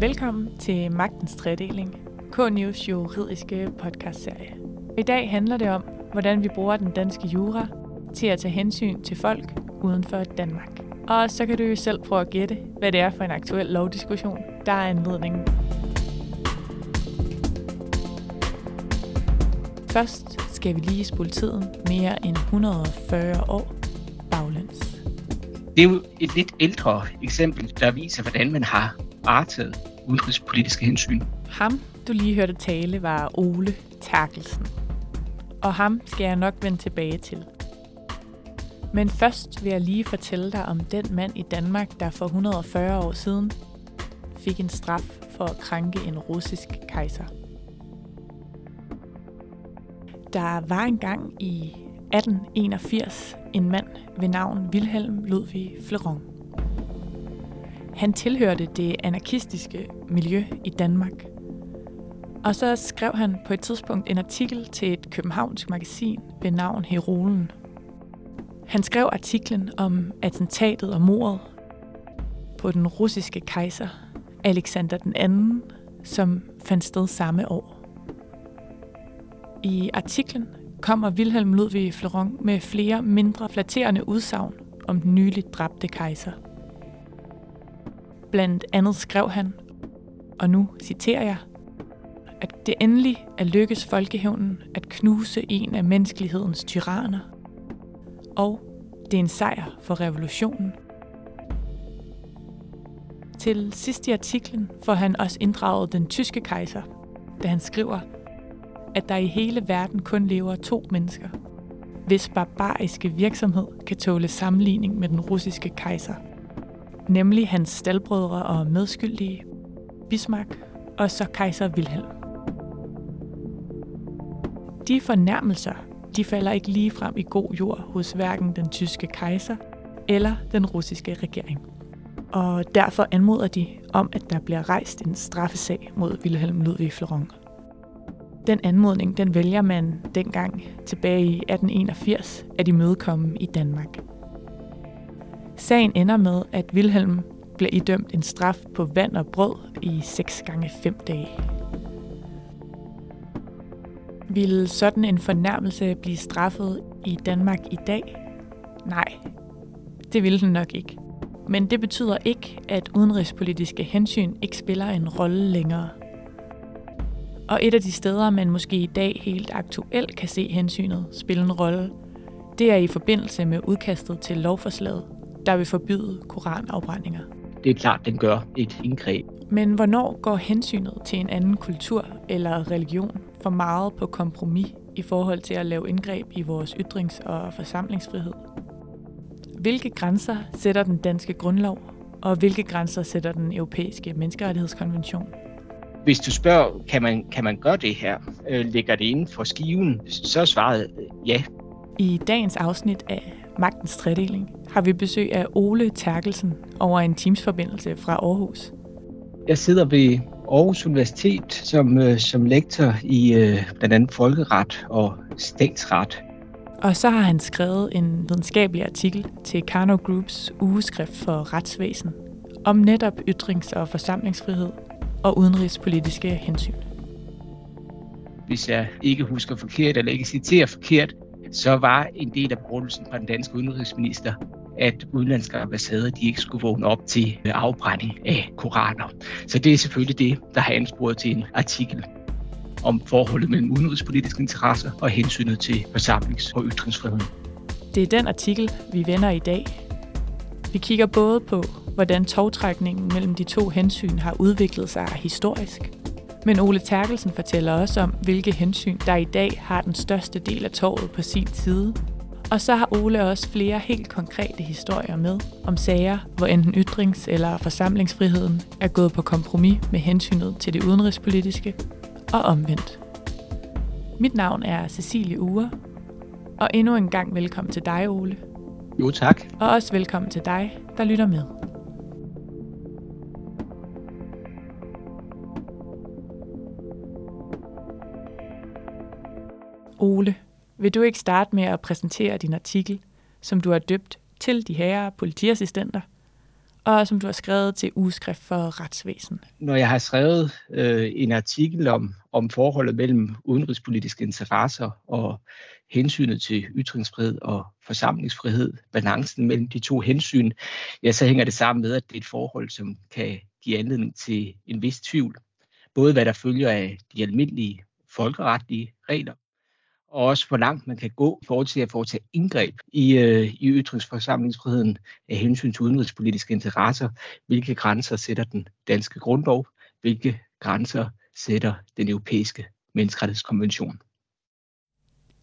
Velkommen til Magtens Tredeling, K-News juridiske podcastserie. I dag handler det om, hvordan vi bruger den danske jura til at tage hensyn til folk uden for Danmark. Og så kan du jo selv prøve at gætte, hvad det er for en aktuel lovdiskussion, der er anledningen. Først skal vi lige spole tiden mere end 140 år. Det er jo et lidt ældre eksempel, der viser, hvordan man har varetaget udenrigspolitiske hensyn. Ham, du lige hørte tale, var Ole Terkelsen. Og ham skal jeg nok vende tilbage til. Men først vil jeg lige fortælle dig om den mand i Danmark, der for 140 år siden fik en straf for at krænke en russisk kejser. Der var engang i 1881 en mand ved navn Wilhelm Ludwig Fleron. Han tilhørte det anarkistiske miljø i Danmark. Og så skrev han på et tidspunkt en artikel til et københavnsk magasin ved navn Herolen. Han skrev artiklen om attentatet og mordet på den russiske kejser Alexander den anden, som fandt sted samme år. I artiklen kommer Wilhelm Ludwig Florent med flere mindre flatterende udsagn om den nyligt dræbte kejser. Blandt andet skrev han, og nu citerer jeg, at det endelig er lykkes folkehævnen at knuse en af menneskelighedens tyranner, og det er en sejr for revolutionen. Til sidst i artiklen får han også inddraget den tyske kejser, da han skriver, at der i hele verden kun lever to mennesker, hvis barbariske virksomhed kan tåle sammenligning med den russiske kejser. Nemlig hans staldbrødre og medskyldige, Bismarck og så kejser Wilhelm. De fornærmelser, de falder ikke lige frem i god jord hos hverken den tyske kejser eller den russiske regering. Og derfor anmoder de om, at der bliver rejst en straffesag mod Wilhelm Ludwig Florent. Den anmodning den vælger man dengang tilbage i 1881 at imødekomme i Danmark. Sagen ender med, at Wilhelm bliver idømt en straf på vand og brød i 6 gange 5 dage. Vil sådan en fornærmelse blive straffet i Danmark i dag? Nej, det ville den nok ikke. Men det betyder ikke, at udenrigspolitiske hensyn ikke spiller en rolle længere – og et af de steder, man måske i dag helt aktuelt kan se hensynet spille en rolle, det er i forbindelse med udkastet til lovforslaget, der vil forbyde koranafbrændinger. Det er klart, den gør et indgreb. Men hvornår går hensynet til en anden kultur eller religion for meget på kompromis i forhold til at lave indgreb i vores ytrings- og forsamlingsfrihed? Hvilke grænser sætter den danske grundlov, og hvilke grænser sætter den europæiske menneskerettighedskonvention? Hvis du spørger, kan man, kan man gøre det her? Øh, ligger det inden for skiven? Så er svaret øh, ja. I dagens afsnit af Magtens Tredeling har vi besøg af Ole Terkelsen over en Teams-forbindelse fra Aarhus. Jeg sidder ved Aarhus Universitet som, øh, som lektor i øh, blandt andet folkeret og statsret. Og så har han skrevet en videnskabelig artikel til Karno Groups ugeskrift for retsvæsen om netop ytrings- og forsamlingsfrihed og udenrigspolitiske hensyn. Hvis jeg ikke husker forkert eller ikke citerer forkert, så var en del af begrundelsen fra den danske udenrigsminister, at udenlandske ambassader de ikke skulle vågne op til afbrænding af koraner. Så det er selvfølgelig det, der har ansporet til en artikel om forholdet mellem udenrigspolitiske interesser og hensynet til forsamlings- og ytringsfrihed. Det er den artikel, vi vender i dag. Vi kigger både på, hvordan togtrækningen mellem de to hensyn har udviklet sig historisk. Men Ole Terkelsen fortæller også om, hvilke hensyn, der i dag har den største del af toget på sin side. Og så har Ole også flere helt konkrete historier med om sager, hvor enten ytrings- eller forsamlingsfriheden er gået på kompromis med hensynet til det udenrigspolitiske og omvendt. Mit navn er Cecilie Ure, og endnu en gang velkommen til dig, Ole. Jo, tak. Og også velkommen til dig, der lytter med. Ole, vil du ikke starte med at præsentere din artikel, som du har døbt til de her politiassistenter, og som du har skrevet til Ugeskrift for Retsvæsen. Når jeg har skrevet øh, en artikel om, om forholdet mellem udenrigspolitiske interesser og hensynet til ytringsfrihed og forsamlingsfrihed, balancen mellem de to hensyn, ja, så hænger det sammen med, at det er et forhold, som kan give anledning til en vis tvivl. Både hvad der følger af de almindelige folkeretlige regler, og også hvor langt man kan gå i forhold til at foretage indgreb i, øh, i ytringsforsamlingsfriheden af hensyn til udenrigspolitiske interesser. Hvilke grænser sætter den danske grundlov? Hvilke grænser sætter den europæiske menneskerettighedskonvention?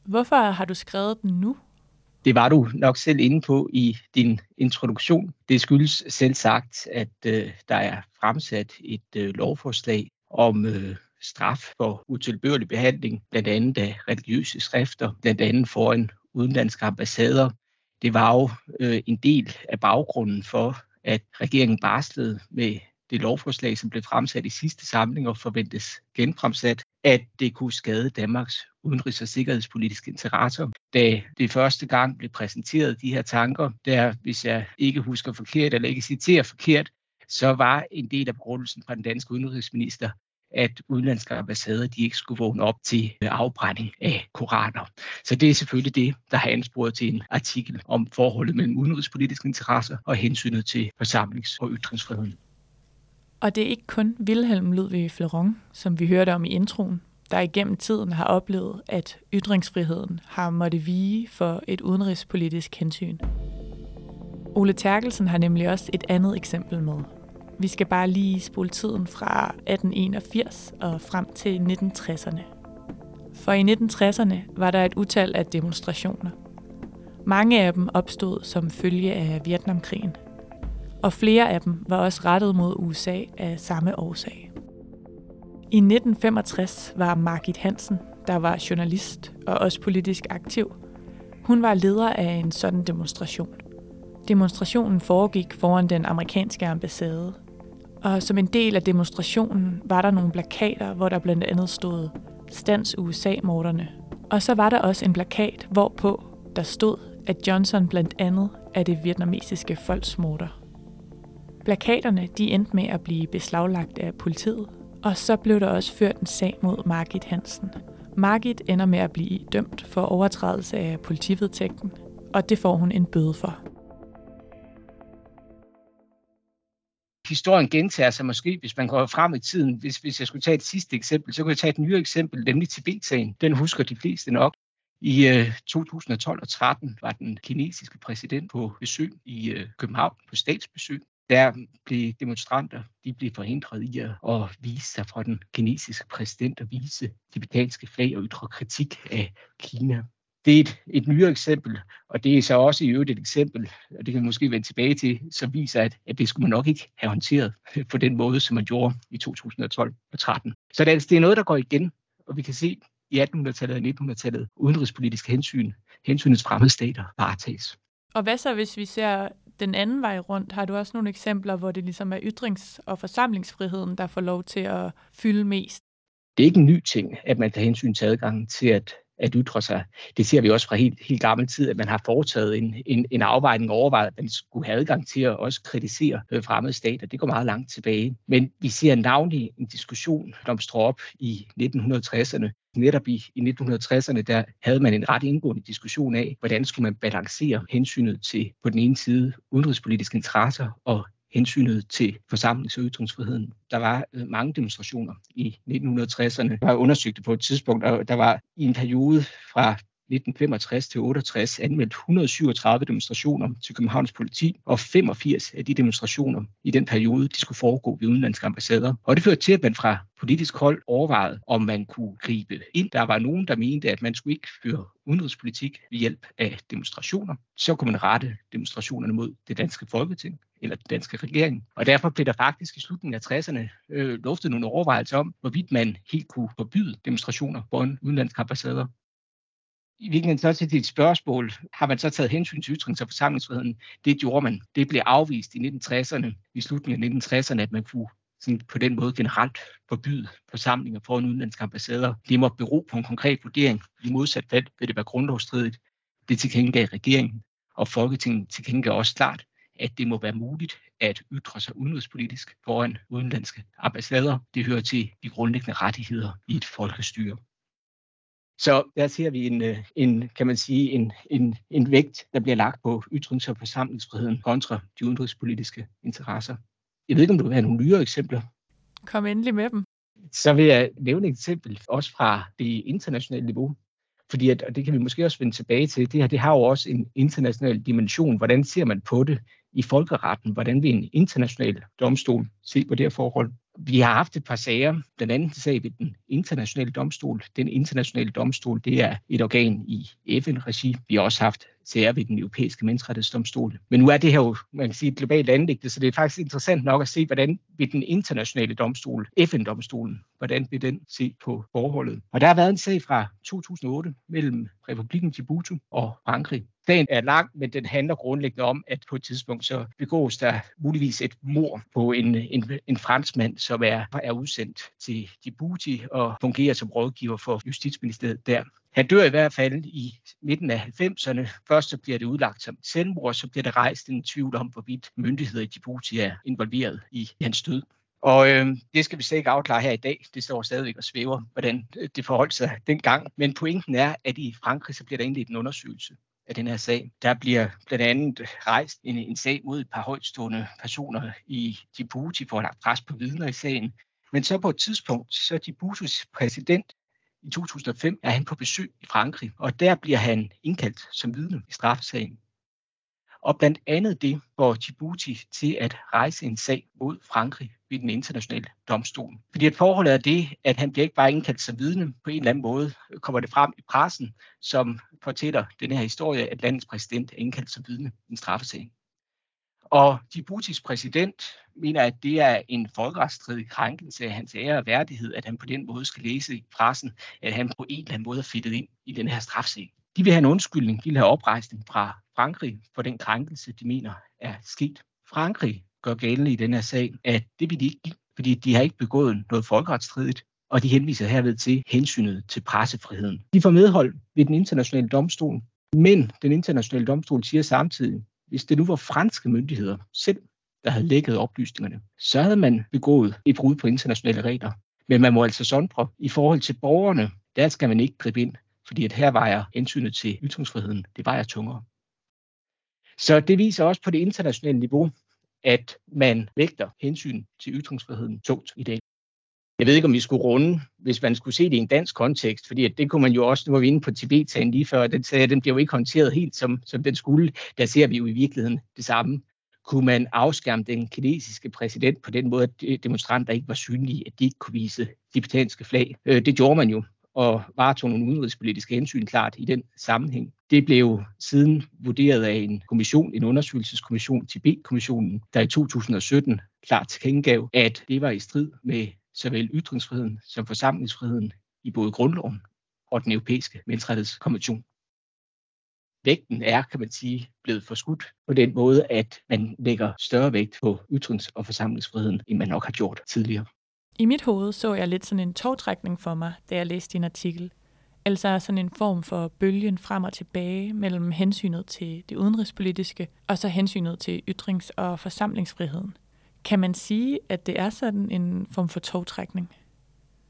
Hvorfor har du skrevet den nu? Det var du nok selv inde på i din introduktion. Det skyldes selv sagt, at øh, der er fremsat et øh, lovforslag om øh, straf for utilbørlig behandling, blandt andet af religiøse skrifter, blandt andet foran udenlandske ambassader. Det var jo øh, en del af baggrunden for, at regeringen barslede med det lovforslag, som blev fremsat i sidste samling og forventes genfremsat, at det kunne skade Danmarks udenrigs- og sikkerhedspolitiske interesser. Da det første gang blev præsenteret de her tanker, der, hvis jeg ikke husker forkert eller ikke citerer forkert, så var en del af begrundelsen fra den danske udenrigsminister, at udenlandske ambassader de ikke skulle vågne op til øh, afbrænding af koraner. Så det er selvfølgelig det, der har ansporet til en artikel om forholdet mellem udenrigspolitiske interesser og hensynet til forsamlings- og ytringsfriheden. Og det er ikke kun Wilhelm Ludwig Fleron, som vi hørte om i introen, der igennem tiden har oplevet, at ytringsfriheden har måtte vige for et udenrigspolitisk hensyn. Ole Terkelsen har nemlig også et andet eksempel med. Vi skal bare lige spole tiden fra 1881 og frem til 1960'erne. For i 1960'erne var der et utal af demonstrationer. Mange af dem opstod som følge af Vietnamkrigen. Og flere af dem var også rettet mod USA af samme årsag. I 1965 var Margit Hansen, der var journalist og også politisk aktiv. Hun var leder af en sådan demonstration. Demonstrationen foregik foran den amerikanske ambassade og som en del af demonstrationen var der nogle plakater, hvor der blandt andet stod Stans USA-morderne. Og så var der også en plakat, hvorpå der stod, at Johnson blandt andet er det vietnamesiske folksmorder. Plakaterne de endte med at blive beslaglagt af politiet, og så blev der også ført en sag mod Margit Hansen. Margit ender med at blive dømt for overtrædelse af politivedtægten, og det får hun en bøde for. Historien gentager sig måske, hvis man går frem i tiden. Hvis, hvis jeg skulle tage et sidste eksempel, så kunne jeg tage et nyere eksempel, nemlig Tibet-sagen. Den husker de fleste nok. I øh, 2012 og 13 var den kinesiske præsident på besøg i øh, København, på statsbesøg. Der blev demonstranter de blev forhindret i at, at vise sig fra den kinesiske præsident og vise tibetanske flag og ytre kritik af Kina det er et, et nyere eksempel, og det er så også i øvrigt et eksempel, og det kan vi måske vende tilbage til, som viser, at, at det skulle man nok ikke have håndteret på den måde, som man gjorde i 2012 og 13. Så det er, det er noget, der går igen, og vi kan se i 1800-tallet og 1900-tallet udenrigspolitiske hensyn, hensynets fremmede stater varetages. Og hvad så, hvis vi ser den anden vej rundt? Har du også nogle eksempler, hvor det ligesom er ytrings- og forsamlingsfriheden, der får lov til at fylde mest? Det er ikke en ny ting, at man tager hensyn til adgangen til at at ytre sig. Det ser vi også fra helt, helt gammel tid, at man har foretaget en, en, en afvejning og overvejet, at man skulle have adgang til at også kritisere øh, fremmede stater. Det går meget langt tilbage. Men vi ser navnlig en diskussion, der står op i 1960'erne. Netop i, i 1960'erne, der havde man en ret indgående diskussion af, hvordan skulle man balancere hensynet til på den ene side udenrigspolitiske interesser og hensynet til forsamlings- og ytringsfriheden. Der var øh, mange demonstrationer i 1960'erne. Jeg undersøgte undersøgt på et tidspunkt, og der var i en periode fra 1965 til 68 anmeldt 137 demonstrationer til Københavns politi, og 85 af de demonstrationer i den periode, de skulle foregå ved udenlandske ambassader. Og det førte til, at man fra politisk hold overvejede, om man kunne gribe ind. Der var nogen, der mente, at man skulle ikke føre udenrigspolitik ved hjælp af demonstrationer. Så kunne man rette demonstrationerne mod det danske folketing eller den danske regering. Og derfor blev der faktisk i slutningen af 60'erne øh, luftet nogle overvejelser om, hvorvidt man helt kunne forbyde demonstrationer foran udenlandske ambassader i virkeligheden så til dit spørgsmål, har man så taget hensyn til ytrings- og forsamlingsfriheden? Det gjorde man. Det blev afvist i 1960'erne, i slutningen af 1960'erne, at man kunne sådan på den måde generelt forbyde forsamlinger foran udenlandske ambassader. Det må bero på en konkret vurdering. I modsat fald vil det være grundlovsstridigt. Det tilkendegav regeringen, og Folketinget tilkendegav også klart, at det må være muligt at ytre sig udenrigspolitisk foran udenlandske ambassader. Det hører til de grundlæggende rettigheder i et folkestyre. Så der ser vi en, øh, en kan man sige, en, en, en vægt, der bliver lagt på ytrings- og forsamlingsfriheden kontra de udenrigspolitiske interesser. Jeg ved ikke, om du vil have nogle nyere eksempler. Kom endelig med dem. Så vil jeg nævne et eksempel også fra det internationale niveau. Fordi, at, og det kan vi måske også vende tilbage til, det her det har jo også en international dimension. Hvordan ser man på det i folkeretten? Hvordan vil en international domstol se på det her forhold? Vi har haft et par sager, blandt andet sag ved den internationale domstol. Den internationale domstol, det er et organ i FN-regi. Vi har også haft sager ved den europæiske menneskerettighedsdomstol. Men nu er det her jo, man kan sige, et globalt anlægte, så det er faktisk interessant nok at se, hvordan ved den internationale domstol, FN-domstolen, hvordan vil den se på forholdet. Og der har været en sag fra 2008 mellem Republiken Djibouti og Frankrig. Sagen er lang, men den handler grundlæggende om, at på et tidspunkt så begås der muligvis et mor på en, en, en franskmand, som er, er udsendt til Djibouti og fungerer som rådgiver for Justitsministeriet der. Han dør i hvert fald i midten af 90'erne. Først så bliver det udlagt som selvmord, så bliver der rejst en tvivl om, hvorvidt myndigheder i Djibouti er involveret i hans død. Og øh, det skal vi slet ikke afklare her i dag. Det står stadigvæk og svæver, hvordan øh, det forholdt sig dengang. Men pointen er, at i Frankrig så bliver der indledt en undersøgelse af den her sag. Der bliver blandt andet rejst en, en sag mod et par højtstående personer i Djibouti for at have pres på vidner i sagen. Men så på et tidspunkt, så Djiboutis præsident i 2005 er han på besøg i Frankrig, og der bliver han indkaldt som vidne i straffesagen. Og blandt andet det får Djibouti til at rejse en sag mod Frankrig ved den internationale domstol. Fordi et forhold er det, at han bliver ikke bare indkaldt som vidne. På en eller anden måde kommer det frem i pressen, som fortæller den her historie, at landets præsident er indkaldt som vidne i en straffesag. Og Djiboutis præsident mener, at det er en folkeretsstridig krænkelse af hans ære og værdighed, at han på den måde skal læse i pressen, at han på en eller anden måde er fittet ind i den her strafsag. De vil have en undskyldning, de vil have oprejsning fra Frankrig for den krænkelse, de mener er sket. Frankrig gør gældende i den her sag, at det vil de ikke give, fordi de har ikke begået noget folkeretsstridigt, og de henviser herved til hensynet til pressefriheden. De får medhold ved den internationale domstol, men den internationale domstol siger samtidig, hvis det nu var franske myndigheder selv, der havde lækket oplysningerne, så havde man begået et brud på internationale regler. Men man må altså sondre i forhold til borgerne, der skal man ikke gribe ind, fordi at her vejer hensynet til ytringsfriheden, det vejer tungere. Så det viser også på det internationale niveau, at man vægter hensyn til ytringsfriheden tungt i dag. Jeg ved ikke, om vi skulle runde, hvis man skulle se det i en dansk kontekst, fordi det kunne man jo også, nu var vi inde på Tibet-sagen lige før, den sagde, den bliver jo ikke håndteret helt, som, som den skulle. Der ser vi jo i virkeligheden det samme. Kunne man afskærme den kinesiske præsident på den måde, at demonstranter ikke var synlige, at de ikke kunne vise tibetanske flag? Øh, det gjorde man jo, og varetog nogle udenrigspolitiske hensyn klart i den sammenhæng. Det blev siden vurderet af en kommission, en undersøgelseskommission, Tibet-kommissionen, der i 2017 klart tilkendegav, at det var i strid med såvel ytringsfriheden som forsamlingsfriheden i både grundloven og den europæiske menneskerettighedskonvention. Vægten er, kan man sige, blevet forskudt på den måde, at man lægger større vægt på ytrings- og forsamlingsfriheden, end man nok har gjort tidligere. I mit hoved så jeg lidt sådan en togtrækning for mig, da jeg læste din artikel. Altså sådan en form for bølgen frem og tilbage mellem hensynet til det udenrigspolitiske og så hensynet til ytrings- og forsamlingsfriheden. Kan man sige, at det er sådan en form for togtrækning?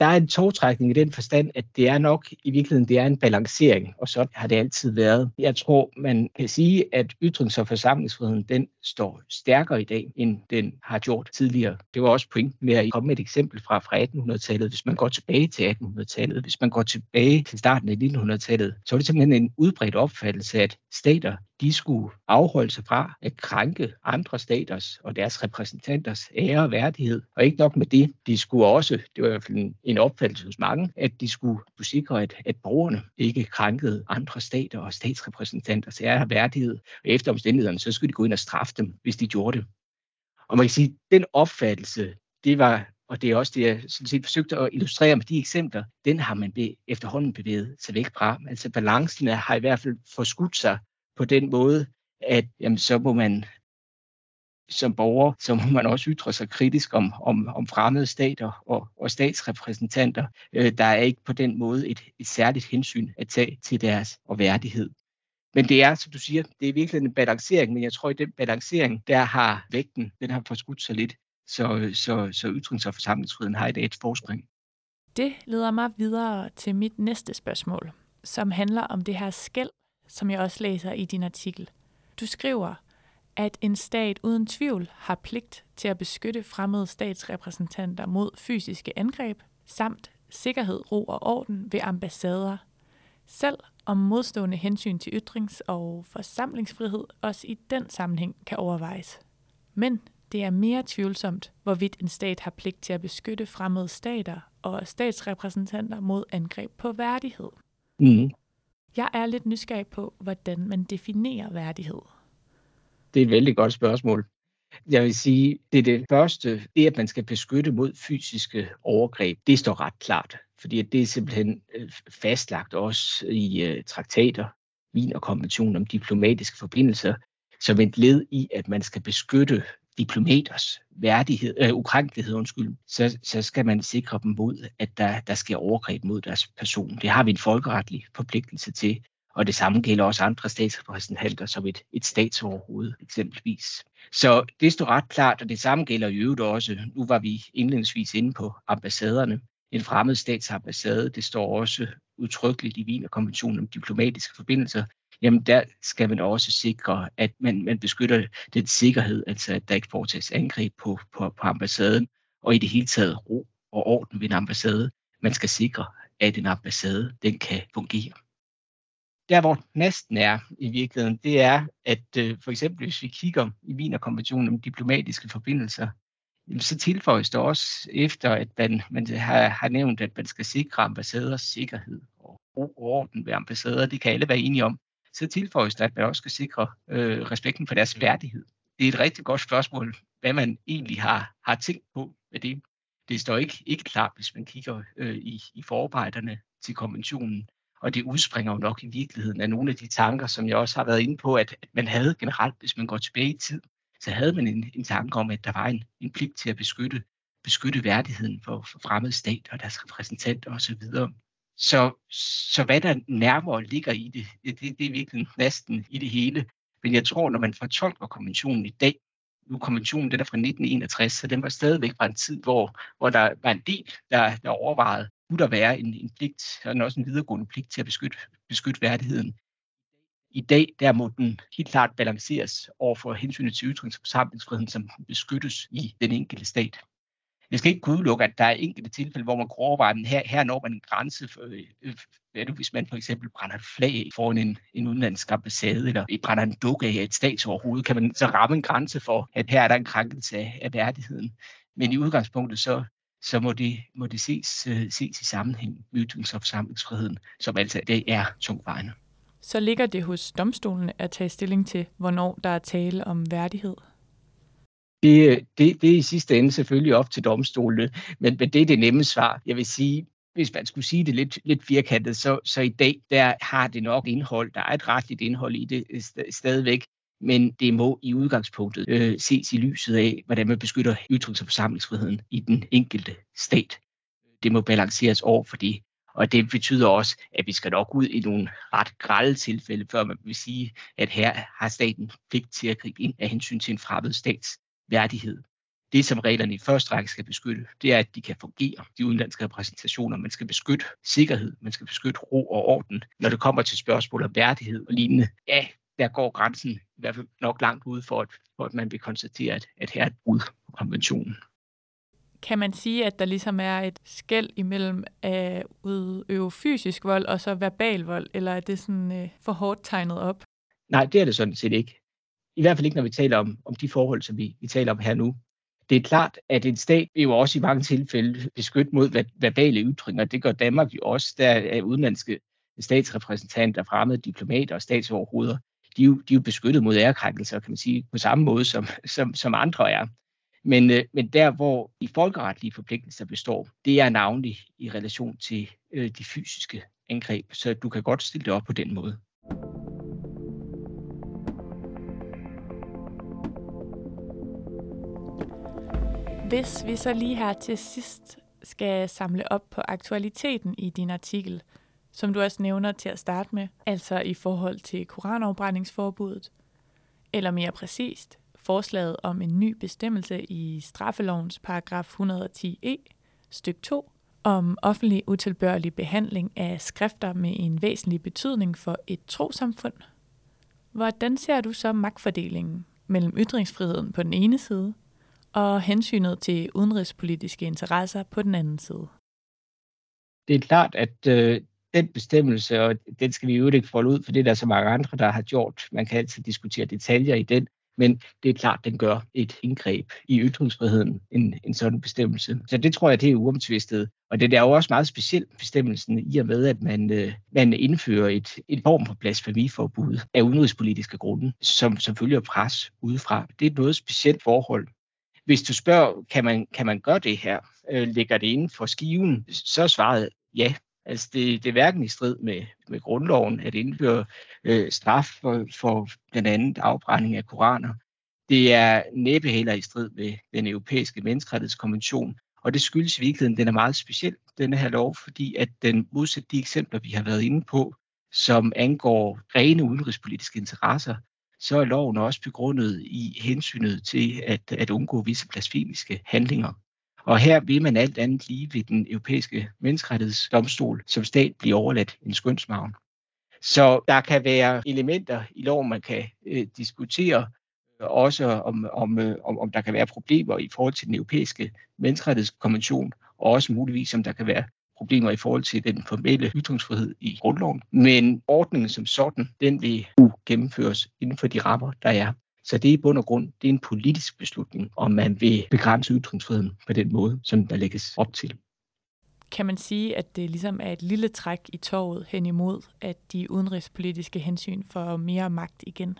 Der er en togtrækning i den forstand, at det er nok i virkeligheden det er en balancering, og så har det altid været. Jeg tror, man kan sige, at ytrings- og forsamlingsfriheden den står stærkere i dag, end den har gjort tidligere. Det var også point med at komme med et eksempel fra, fra 1800-tallet. Hvis man går tilbage til 1800-tallet, hvis man går tilbage til starten af 1900-tallet, så var det simpelthen en udbredt opfattelse, at stater de skulle afholde sig fra at krænke andre staters og deres repræsentanters ære og værdighed. Og ikke nok med det, de skulle også, det var i hvert fald en, opfattelse hos mange, at de skulle sikre, at, at borgerne ikke krænkede andre stater og statsrepræsentanters ære og værdighed. Og efter omstændighederne, så skulle de gå ind og straffe dem, hvis de gjorde det. Og man kan sige, at den opfattelse, det var og det er også det, jeg sådan set forsøgte at illustrere med de eksempler, den har man be, efterhånden bevæget sig væk fra. Altså balancen har i hvert fald forskudt sig på den måde, at jamen, så må man som borger, så må man også ytre sig kritisk om, om, om fremmede stater og, og statsrepræsentanter. Øh, der er ikke på den måde et, et særligt hensyn at tage til deres og værdighed. Men det er, som du siger, det er virkelig en balancering, men jeg tror, at den balancering, der har vægten, den har forskudt sig lidt. Så, så, så ytrings- og forsamlingsfriheden har i dag et forspring. Det leder mig videre til mit næste spørgsmål, som handler om det her skæld, som jeg også læser i din artikel. Du skriver, at en stat uden tvivl har pligt til at beskytte fremmede statsrepræsentanter mod fysiske angreb, samt sikkerhed, ro og orden ved ambassader, selv om modstående hensyn til ytrings- og forsamlingsfrihed også i den sammenhæng kan overvejes. Men det er mere tvivlsomt, hvorvidt en stat har pligt til at beskytte fremmede stater og statsrepræsentanter mod angreb på værdighed. Mm. Jeg er lidt nysgerrig på, hvordan man definerer værdighed. Det er et vældig godt spørgsmål. Jeg vil sige, det er det første, det at man skal beskytte mod fysiske overgreb, det står ret klart. Fordi det er simpelthen øh, fastlagt også i uh, traktater, Wienerkonventionen om diplomatiske forbindelser, som et led i, at man skal beskytte diplomaters værdighed, øh, ukrænkelighed, undskyld, så, så skal man sikre dem mod, at der, der sker overgreb mod deres person. Det har vi en folkeretlig forpligtelse til, og det samme gælder også andre statsrepræsentanter som et, et statsoverhoved eksempelvis. Så det står ret klart, og det samme gælder i øvrigt også. Nu var vi indledningsvis inde på ambassaderne. En fremmed statsambassade, det står også udtrykkeligt i Wienerkonventionen om diplomatiske forbindelser, jamen der skal man også sikre, at man, man beskytter den sikkerhed, altså at der ikke foretages angreb på, på, på ambassaden, og i det hele taget ro og orden ved en ambassade. Man skal sikre, at en ambassade den kan fungere. Der hvor næsten er i virkeligheden, det er, at øh, for eksempel hvis vi kigger i Wienerkonventionen om diplomatiske forbindelser, så tilføjes der også efter, at man, man har, har nævnt, at man skal sikre ambassaders sikkerhed og ro og orden ved ambassader. Det kan alle være enige om så tilføjes der, at man også skal sikre øh, respekten for deres værdighed. Det er et rigtig godt spørgsmål, hvad man egentlig har, har tænkt på med det. Det står ikke, ikke klart, hvis man kigger øh, i, i forarbejderne til konventionen, og det udspringer jo nok i virkeligheden af nogle af de tanker, som jeg også har været inde på, at, at man havde generelt, hvis man går tilbage i tid, så havde man en, en tanke om, at der var en, en pligt til at beskytte, beskytte værdigheden for, for fremmede stater og deres repræsentanter osv. Så, så hvad der nærmere ligger i det, det, det er virkelig næsten i det hele. Men jeg tror, når man fortolker konventionen i dag, nu konventionen den er fra 1961, så den var stadigvæk fra en tid, hvor, hvor der var en del, der, der overvejede, kunne der være en, en pligt, og også en videregående pligt til at beskytte, beskytte værdigheden. I dag der må den helt klart balanceres over for hensynet til ytrings- og forsamlingsfriheden, som beskyttes i den enkelte stat. Jeg skal ikke kunne udelukke, at der er enkelte tilfælde, hvor man kan overveje, at her, her når man en grænse, for, øh, øh hvad du, hvis man for eksempel brænder et flag foran en, en udenlandsk ambassade, eller brænder en dukke af et statsoverhoved, kan man så ramme en grænse for, at her er der en krænkelse af, af værdigheden. Men i udgangspunktet, så, så må det, må det ses, uh, ses i sammenhæng med ytrings- og forsamlingsfriheden, som altså i dag er tungvejende. Så ligger det hos domstolene at tage stilling til, hvornår der er tale om værdighed? Det, det, det er i sidste ende selvfølgelig op til domstolene, men, men det er det nemme svar. Jeg vil sige, hvis man skulle sige det lidt, lidt firkantet, så, så i dag der har det nok indhold, der er et retligt indhold i det øh, stadigvæk, men det må i udgangspunktet øh, ses i lyset af, hvordan man beskytter ytrings- og forsamlingsfriheden i den enkelte stat. Det må balanceres over for det. Og det betyder også, at vi skal nok ud i nogle ret grælde tilfælde, før man vil sige, at her har staten pligt til at gribe ind af hensyn til en fremmed stats værdighed. Det, som reglerne i første række skal beskytte, det er, at de kan fungere, de udenlandske repræsentationer. Man skal beskytte sikkerhed, man skal beskytte ro og orden. Når det kommer til spørgsmål om værdighed og lignende, ja, der går grænsen i hvert fald nok langt ud for, at, for at man vil konstatere, at, at her er et brud på konventionen. Kan man sige, at der ligesom er et skæld imellem at udøve fysisk vold og så verbal vold, eller er det sådan øh, for hårdt tegnet op? Nej, det er det sådan set ikke. I hvert fald ikke, når vi taler om, om de forhold, som vi, vi taler om her nu. Det er klart, at en stat vil jo også i mange tilfælde beskytte mod verbale ytringer. Det gør Danmark jo også. Der er udenlandske statsrepræsentanter, fremmede diplomater og statsoverhoveder. De er, jo, de er jo beskyttet mod ærekrænkelser, kan man sige, på samme måde som, som, som andre er. Men, øh, men der, hvor de folkeretlige forpligtelser består, det er navnlig i relation til øh, de fysiske angreb. Så du kan godt stille det op på den måde. Hvis vi så lige her til sidst skal samle op på aktualiteten i din artikel, som du også nævner til at starte med, altså i forhold til koranafbrændingsforbuddet, eller mere præcist, forslaget om en ny bestemmelse i straffelovens paragraf 110e, styk 2, om offentlig utilbørlig behandling af skrifter med en væsentlig betydning for et trosamfund. Hvordan ser du så magtfordelingen mellem ytringsfriheden på den ene side og hensynet til udenrigspolitiske interesser på den anden side? Det er klart, at øh, den bestemmelse, og den skal vi jo ikke folde ud, for det er der så mange andre, der har gjort. Man kan altid diskutere detaljer i den, men det er klart, den gør et indgreb i ytringsfriheden, en, en sådan bestemmelse. Så det tror jeg, det er uomtvistet. Og det er jo også meget specielt bestemmelsen i og med, at man, øh, man indfører et, et form for blasfemiforbud af udenrigspolitiske grunde, som, som følger pres udefra. Det er et noget specielt forhold. Hvis du spørger, kan man, kan man gøre det her? Øh, ligger det inden for skiven? Så er svaret ja. Altså det, det er hverken i strid med, med grundloven at indføre øh, straf for, for den anden afbrænding af koraner. Det er næppe heller i strid med den europæiske menneskerettighedskonvention, og det skyldes i virkeligheden, den er meget speciel, denne her lov, fordi at den modsat de eksempler, vi har været inde på, som angår rene udenrigspolitiske interesser, så er loven også begrundet i hensynet til at, at undgå visse blasfemiske handlinger. Og her vil man alt andet lige ved den europæiske menneskerettighedsdomstol som stat blive overladt en skønsmagn. Så der kan være elementer i loven, man kan øh, diskutere, øh, også om, om, øh, om, om der kan være problemer i forhold til den europæiske menneskerettighedskonvention, og også muligvis om der kan være problemer i forhold til den formelle ytringsfrihed i grundloven. Men ordningen som sådan, den vil gennemføres inden for de rammer, der er. Så det er i bund og grund det er en politisk beslutning, om man vil begrænse ytringsfriheden på den måde, som der lægges op til. Kan man sige, at det ligesom er et lille træk i toget hen imod, at de udenrigspolitiske hensyn får mere magt igen?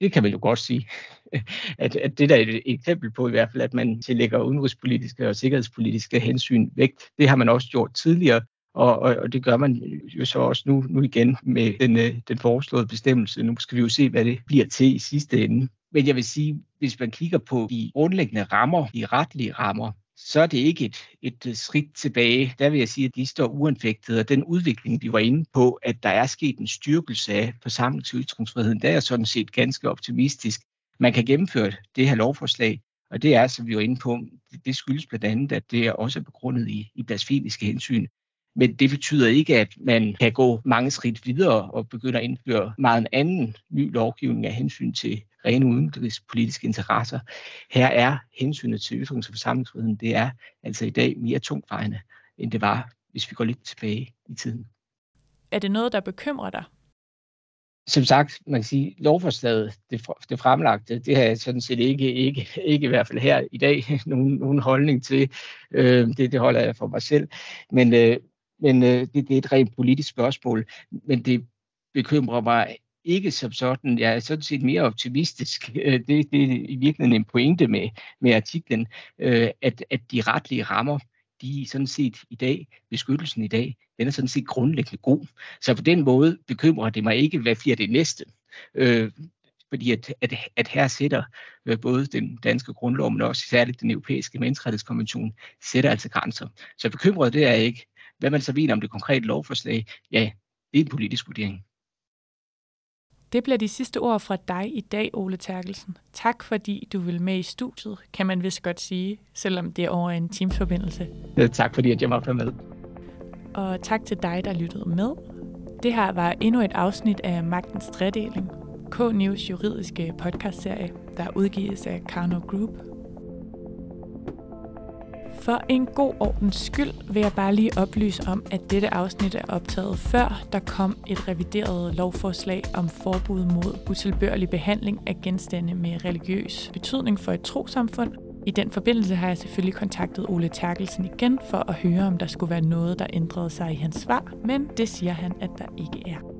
Det kan man jo godt sige. At, at det der er et eksempel på i hvert fald, at man tillægger udenrigspolitiske og sikkerhedspolitiske hensyn vægt. Det har man også gjort tidligere, og, og, og det gør man jo så også nu, nu igen med den, øh, den foreslåede bestemmelse. Nu skal vi jo se, hvad det bliver til i sidste ende. Men jeg vil sige, hvis man kigger på de grundlæggende rammer, de retlige rammer, så er det ikke et, et øh, skridt tilbage. Der vil jeg sige, at de står uanfægtet, og den udvikling, vi var inde på, at der er sket en styrkelse af forsamlings- og ytringsfriheden, der er sådan set ganske optimistisk. Man kan gennemføre det her lovforslag, og det er, som vi var inde på, det skyldes blandt andet, at det er også begrundet i, i blasfemiske hensyn. Men det betyder ikke, at man kan gå mange skridt videre og begynde at indføre meget en anden ny lovgivning af hensyn til rene udenrigspolitiske interesser. Her er hensynet til ytrings- og forsamlingsfriheden, det er altså i dag mere tungtvejende, end det var, hvis vi går lidt tilbage i tiden. Er det noget, der bekymrer dig? Som sagt, man kan sige, lovforslaget, det, det fremlagte, det har jeg sådan set ikke, ikke, ikke i hvert fald her i dag, nogen, nogen holdning til. Øh, det, det holder jeg for mig selv. Men, øh, men øh, det, det er et rent politisk spørgsmål. Men det bekymrer mig ikke som sådan. Jeg er sådan set mere optimistisk. Øh, det, det er i virkeligheden en pointe med, med artiklen, øh, at, at de retlige rammer, de er sådan set i dag, beskyttelsen i dag, den er sådan set grundlæggende god. Så på den måde bekymrer det mig ikke, hvad bliver det næste. Øh, fordi at, at, at her sætter øh, både den danske grundlov, men også særligt den europæiske menneskerettighedskonvention, sætter altså grænser. Så bekymret det er jeg ikke. Hvad man så ved om det konkrete lovforslag, ja, det er en politisk vurdering. Det bliver de sidste ord fra dig i dag, Ole Terkelsen. Tak fordi du vil med i studiet, kan man vist godt sige, selvom det er over en Teams-forbindelse. Tak fordi at jeg måtte være med. Og tak til dig, der lyttede med. Det her var endnu et afsnit af Magtens Tredeling, K-News juridiske podcastserie, der udgives af Karno Group for en god ordens skyld vil jeg bare lige oplyse om, at dette afsnit er optaget før der kom et revideret lovforslag om forbud mod utilbørlig behandling af genstande med religiøs betydning for et trosamfund. I den forbindelse har jeg selvfølgelig kontaktet Ole Terkelsen igen for at høre, om der skulle være noget, der ændrede sig i hans svar, men det siger han, at der ikke er.